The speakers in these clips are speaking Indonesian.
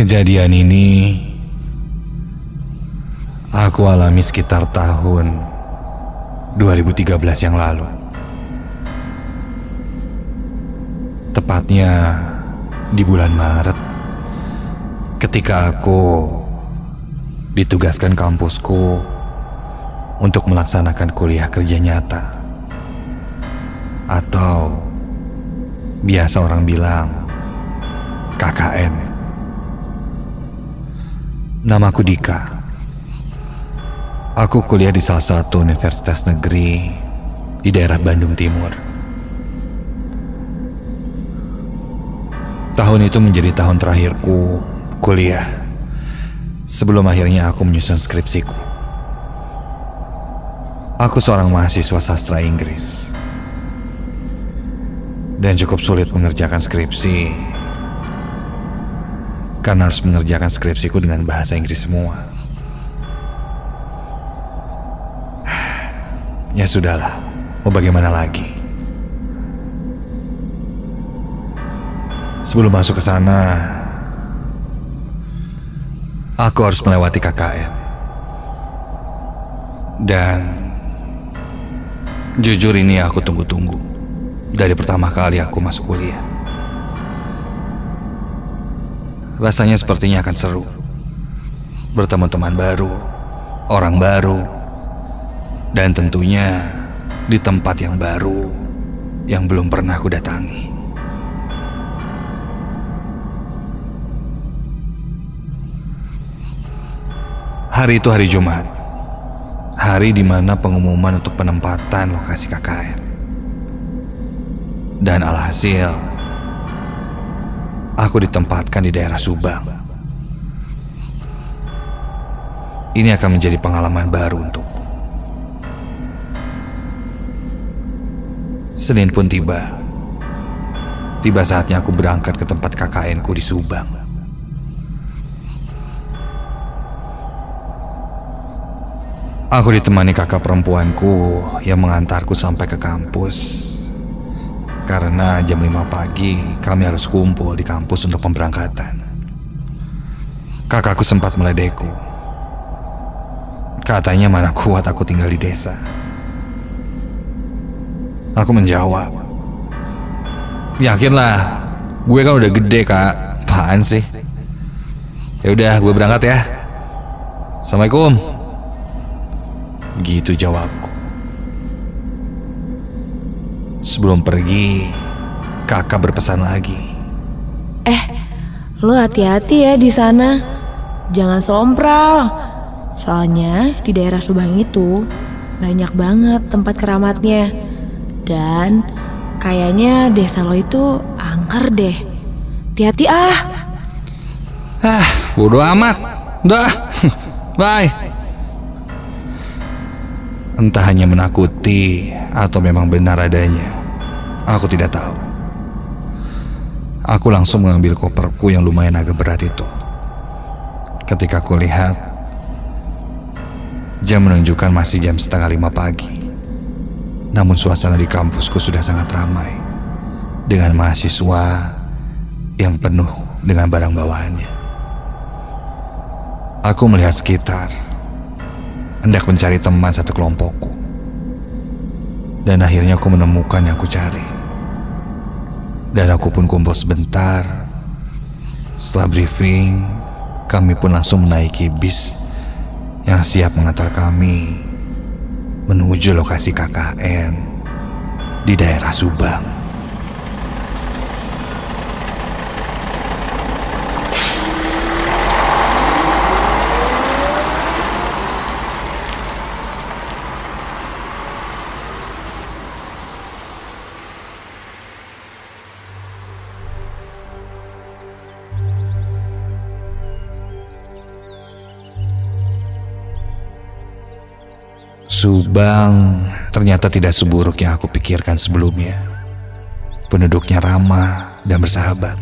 Kejadian ini aku alami sekitar tahun 2013 yang lalu. Tepatnya di bulan Maret ketika aku ditugaskan kampusku untuk melaksanakan kuliah kerja nyata atau biasa orang bilang KKN. Namaku Dika. Aku kuliah di salah satu universitas negeri di daerah Bandung Timur. Tahun itu menjadi tahun terakhirku kuliah sebelum akhirnya aku menyusun skripsiku. Aku seorang mahasiswa sastra Inggris dan cukup sulit mengerjakan skripsi karena harus mengerjakan skripsiku dengan bahasa Inggris semua. Ya sudahlah, mau bagaimana lagi? Sebelum masuk ke sana, aku harus melewati KKN. Dan jujur ini aku tunggu-tunggu dari pertama kali aku masuk kuliah. Rasanya sepertinya akan seru. Bertemu teman baru, orang baru, dan tentunya di tempat yang baru yang belum pernah aku datangi. Hari itu hari Jumat. Hari di mana pengumuman untuk penempatan lokasi KKN. Dan alhasil, aku ditempatkan di daerah Subang. Ini akan menjadi pengalaman baru untukku. Senin pun tiba. Tiba saatnya aku berangkat ke tempat KKN ku di Subang. Aku ditemani kakak perempuanku yang mengantarku sampai ke kampus. Karena jam 5 pagi kami harus kumpul di kampus untuk pemberangkatan. Kakakku sempat meledekku. Katanya mana kuat aku tinggal di desa. Aku menjawab. Yakinlah, gue kan udah gede kak. Apaan sih? Ya udah, gue berangkat ya. Assalamualaikum. Gitu jawabku. Sebelum pergi, kakak berpesan lagi. Eh, lo hati-hati ya di sana. Jangan sompral. Soalnya di daerah Subang itu banyak banget tempat keramatnya. Dan kayaknya desa lo itu angker deh. Hati-hati ah. Ah, bodo amat. Udah, bye. Entah hanya menakuti atau memang benar adanya. Aku tidak tahu. Aku langsung mengambil koperku yang lumayan agak berat itu. Ketika aku lihat, jam menunjukkan masih jam setengah lima pagi. Namun suasana di kampusku sudah sangat ramai. Dengan mahasiswa yang penuh dengan barang bawaannya. Aku melihat sekitar hendak mencari teman satu kelompokku. Dan akhirnya aku menemukan yang aku cari. Dan aku pun kumpul sebentar. Setelah briefing, kami pun langsung menaiki bis yang siap mengantar kami menuju lokasi KKN di daerah Subang. Subang ternyata tidak seburuk yang aku pikirkan sebelumnya. Penduduknya ramah dan bersahabat.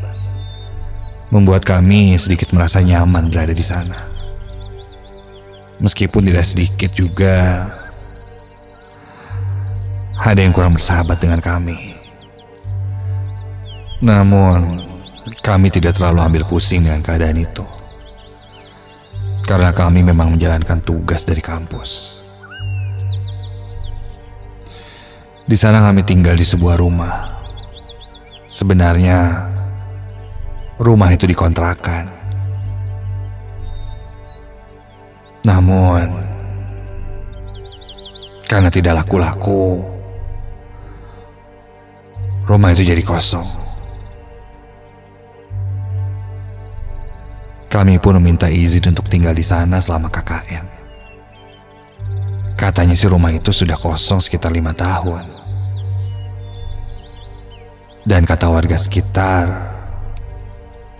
Membuat kami sedikit merasa nyaman berada di sana. Meskipun tidak sedikit juga ada yang kurang bersahabat dengan kami. Namun, kami tidak terlalu ambil pusing dengan keadaan itu. Karena kami memang menjalankan tugas dari kampus. Di sana kami tinggal di sebuah rumah. Sebenarnya rumah itu dikontrakan. Namun karena tidak laku-laku, rumah itu jadi kosong. Kami pun meminta izin untuk tinggal di sana selama KKN. Katanya si rumah itu sudah kosong sekitar lima tahun. Dan kata warga sekitar,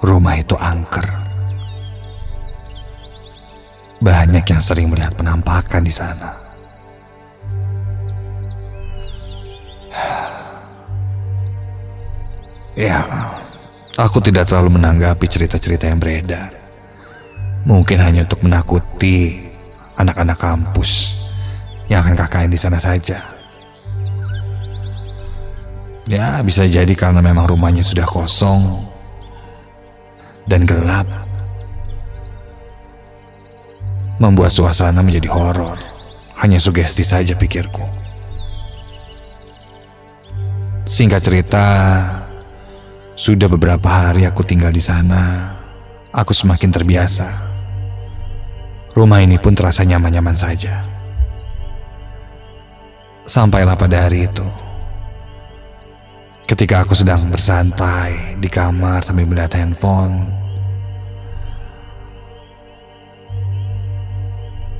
rumah itu angker. Banyak yang sering melihat penampakan di sana. Ya, aku tidak terlalu menanggapi cerita-cerita yang beredar. Mungkin hanya untuk menakuti anak-anak kampus yang akan kakaknya di sana saja. Ya, bisa jadi karena memang rumahnya sudah kosong dan gelap. Membuat suasana menjadi horor. Hanya sugesti saja pikirku. Singkat cerita, sudah beberapa hari aku tinggal di sana. Aku semakin terbiasa. Rumah ini pun terasa nyaman-nyaman saja. Sampailah pada hari itu. Ketika aku sedang bersantai di kamar sambil melihat handphone,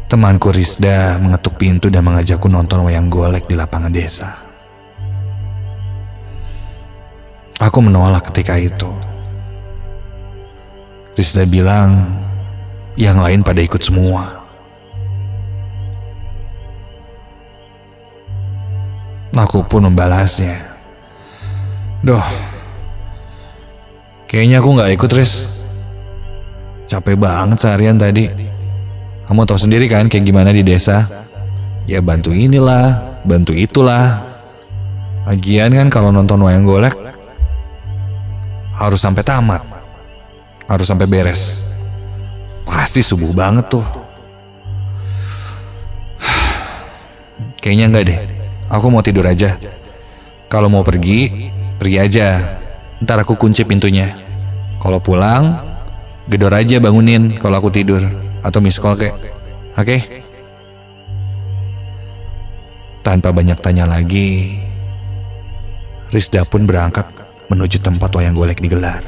temanku Rizda mengetuk pintu dan mengajakku nonton wayang golek di lapangan desa. Aku menolak ketika itu. Rizda bilang yang lain pada ikut semua. Aku pun membalasnya. Duh, kayaknya aku nggak ikut, Riz. Capek banget seharian tadi. Kamu tahu sendiri kan kayak gimana di desa? Ya bantu inilah, bantu itulah. Lagian kan kalau nonton wayang golek harus sampai tamat. Harus sampai beres. Pasti subuh banget tuh. Kayaknya enggak deh. Aku mau tidur aja. Kalau mau pergi, Pergi aja, ntar aku kunci pintunya. Kalau pulang, gedor aja bangunin kalau aku tidur. Atau miss call kek. Oke? Okay? Tanpa banyak tanya lagi, Rizda pun berangkat menuju tempat wayang golek digelar.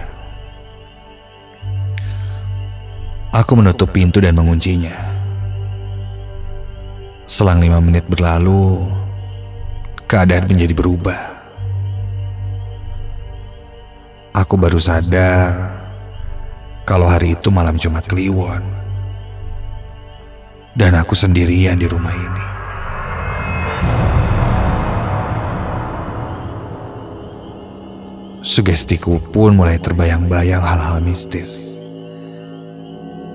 Aku menutup pintu dan menguncinya. Selang lima menit berlalu, keadaan menjadi berubah. Aku baru sadar kalau hari itu malam Jumat Kliwon. Dan aku sendirian di rumah ini. Sugestiku pun mulai terbayang-bayang hal-hal mistis.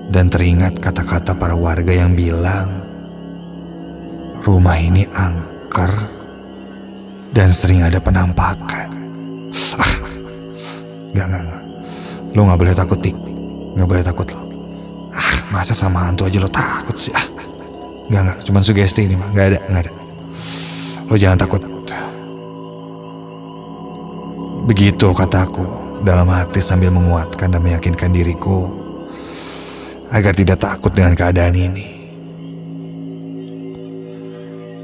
Dan teringat kata-kata para warga yang bilang rumah ini angker dan sering ada penampakan. Gak, gak, gak. Lo gak boleh takut, Dik. Gak boleh takut lo. Ah, masa sama hantu aja lo takut sih? Ah. Gak, gak. Cuman sugesti ini mah. Gak ada, gak ada. Lo jangan takut. Begitu kataku dalam hati sambil menguatkan dan meyakinkan diriku agar tidak takut dengan keadaan ini.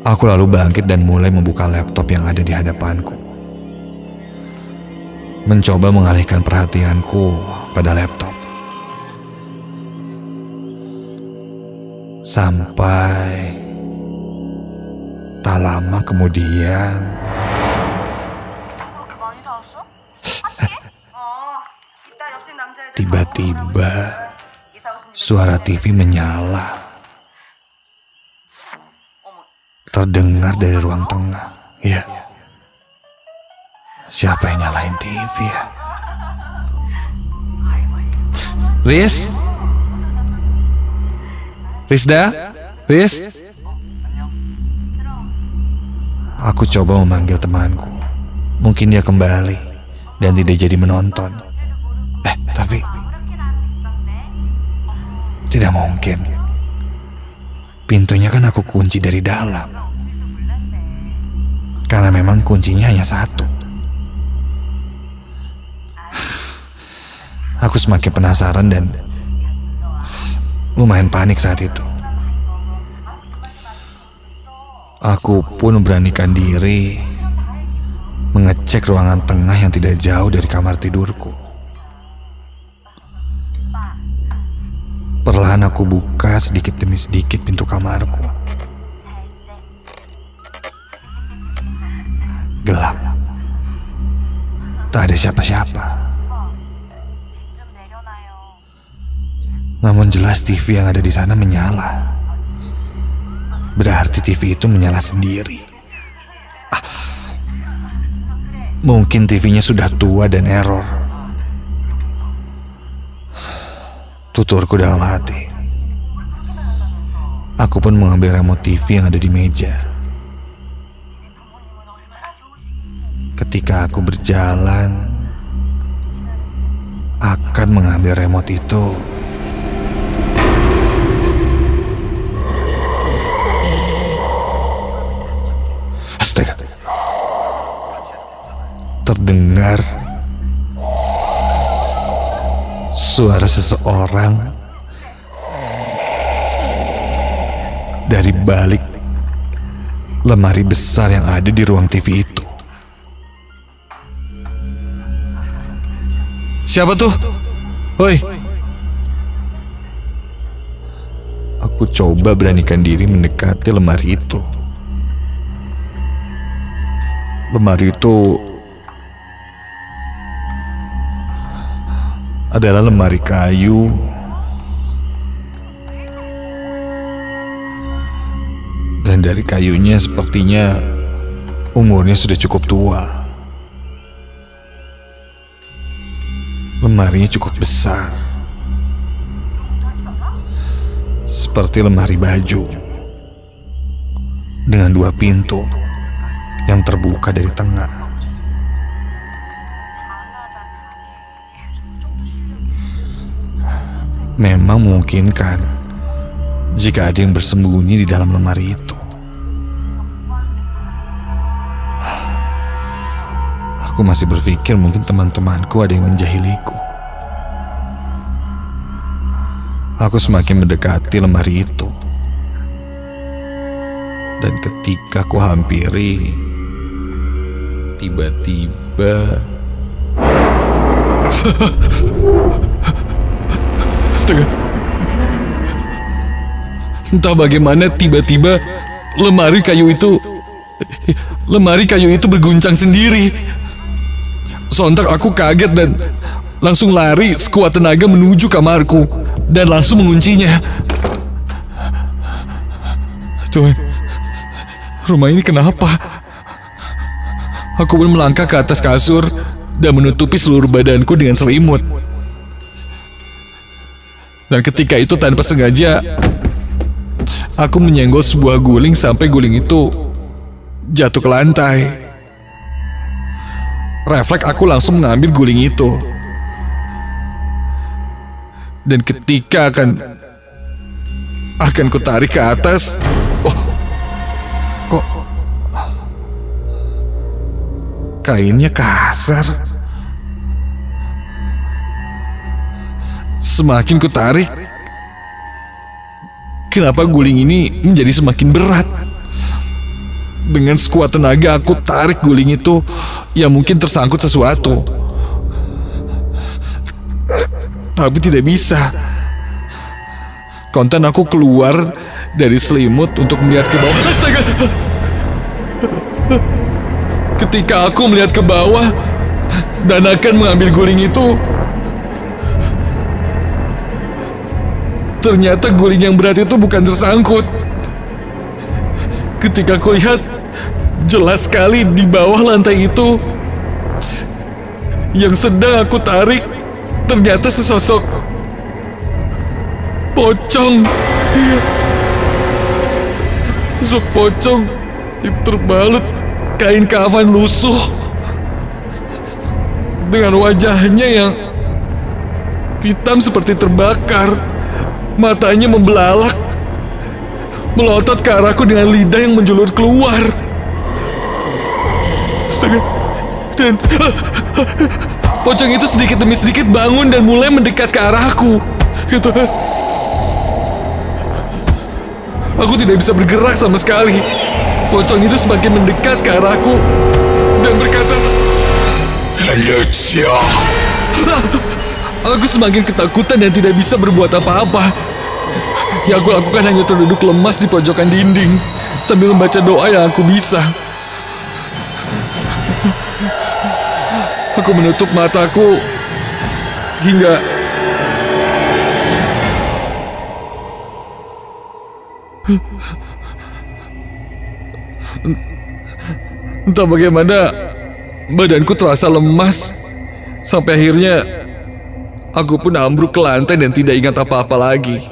Aku lalu bangkit dan mulai membuka laptop yang ada di hadapanku mencoba mengalihkan perhatianku pada laptop. Sampai tak lama kemudian tiba-tiba suara TV menyala. Terdengar dari ruang tengah. Ya. Siapa yang nyalain TV ya? Riz? Rizda? Riz? Aku coba memanggil temanku. Mungkin dia kembali dan tidak jadi menonton. Eh, tapi tidak mungkin. Pintunya kan aku kunci dari dalam. Karena memang kuncinya hanya satu. Aku semakin penasaran dan lumayan panik saat itu. Aku pun beranikan diri mengecek ruangan tengah yang tidak jauh dari kamar tidurku. Perlahan aku buka sedikit demi sedikit pintu kamarku. Gelap. Tak ada siapa-siapa. Namun jelas TV yang ada di sana menyala. Berarti TV itu menyala sendiri. Ah, mungkin TV-nya sudah tua dan error. Tuturku dalam hati. Aku pun mengambil remote TV yang ada di meja. Ketika aku berjalan, akan mengambil remote itu. Terdengar suara seseorang dari balik lemari besar yang ada di ruang TV itu. Siapa tuh? Woi. Aku coba beranikan diri mendekati lemari itu. Lemari itu adalah lemari kayu dan dari kayunya sepertinya umurnya sudah cukup tua. Lemarinya cukup besar. Seperti lemari baju dengan dua pintu yang terbuka dari tengah. Memang memungkinkan jika ada yang bersembunyi di dalam lemari itu. Aku masih berpikir mungkin teman-temanku ada yang menjahiliku. Aku semakin mendekati lemari itu. Dan ketika aku hampiri, tiba-tiba Astaga. Entah bagaimana tiba-tiba lemari kayu itu lemari kayu itu berguncang sendiri. Sontak aku kaget dan langsung lari sekuat tenaga menuju kamarku dan langsung menguncinya. Tuhan, rumah ini kenapa? Aku pun melangkah ke atas kasur dan menutupi seluruh badanku dengan selimut. Dan ketika itu tanpa sengaja aku menyenggol sebuah guling sampai guling itu jatuh ke lantai. Refleks aku langsung mengambil guling itu. Dan ketika akan akan kutarik ke atas, oh, kok kainnya kasar. Semakin kutarik, kenapa guling ini menjadi semakin berat? Dengan sekuat tenaga aku tarik guling itu yang mungkin tersangkut sesuatu. Tapi tidak bisa. Konten aku keluar dari selimut untuk melihat ke bawah. Astaga! Ketika aku melihat ke bawah dan akan mengambil guling itu, Ternyata guling yang berat itu bukan tersangkut. Ketika kulihat, jelas sekali di bawah lantai itu yang sedang aku tarik ternyata sesosok pocong. Sosok pocong itu terbalut kain kafan lusuh dengan wajahnya yang hitam seperti terbakar Matanya membelalak. Melotot ke arahku dengan lidah yang menjulur keluar. Astaga. Dan pocong itu sedikit demi sedikit bangun dan mulai mendekat ke arahku. Itu Aku tidak bisa bergerak sama sekali. Pocong itu semakin mendekat ke arahku dan berkata, Lucia. Aku semakin ketakutan dan tidak bisa berbuat apa-apa. Yang aku lakukan hanya terduduk lemas di pojokan dinding sambil membaca doa yang aku bisa. Aku menutup mataku hingga Entah bagaimana badanku terasa lemas sampai akhirnya aku pun ambruk ke lantai dan tidak ingat apa-apa lagi.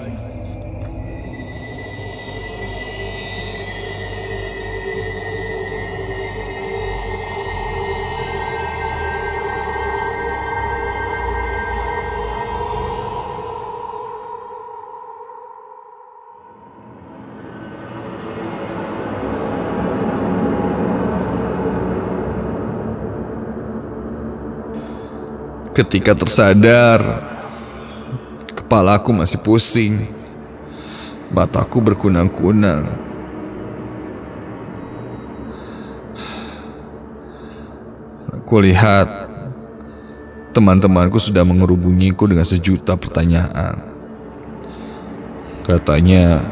Ketika tersadar, kepalaku masih pusing. Mataku berkunang-kunang. Aku lihat teman-temanku sudah mengerubungiku dengan sejuta pertanyaan. Katanya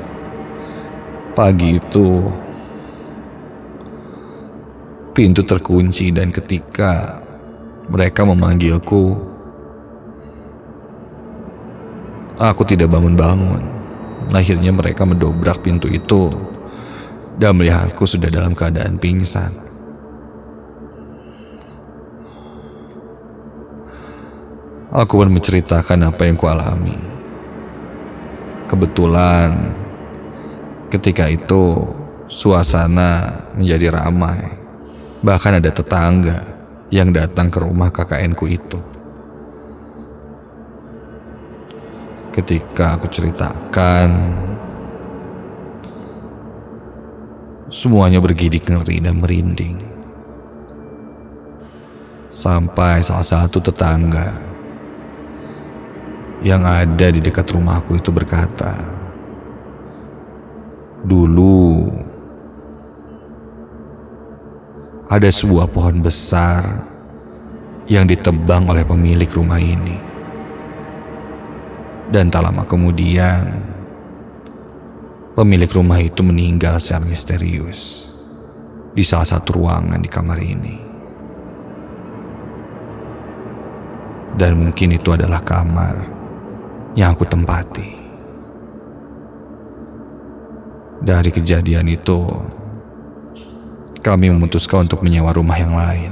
pagi itu pintu terkunci dan ketika mereka memanggilku. Aku tidak bangun-bangun. Akhirnya mereka mendobrak pintu itu dan melihatku sudah dalam keadaan pingsan. Aku pun menceritakan apa yang kualami. Kebetulan ketika itu suasana menjadi ramai. Bahkan ada tetangga yang datang ke rumah KKN-ku itu. Ketika aku ceritakan, semuanya bergidik ngeri dan merinding. Sampai salah satu tetangga yang ada di dekat rumahku itu berkata, "Dulu ada sebuah pohon besar yang ditebang oleh pemilik rumah ini. Dan tak lama kemudian, pemilik rumah itu meninggal secara misterius di salah satu ruangan di kamar ini. Dan mungkin itu adalah kamar yang aku tempati. Dari kejadian itu, kami memutuskan untuk menyewa rumah yang lain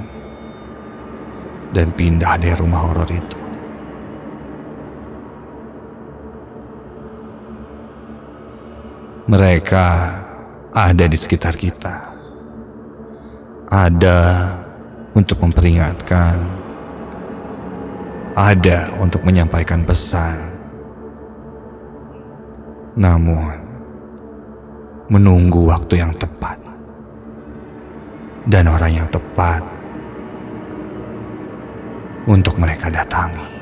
dan pindah dari rumah horor itu. Mereka ada di sekitar kita. Ada untuk memperingatkan. Ada untuk menyampaikan pesan. Namun, menunggu waktu yang tepat dan orang yang tepat untuk mereka datangi.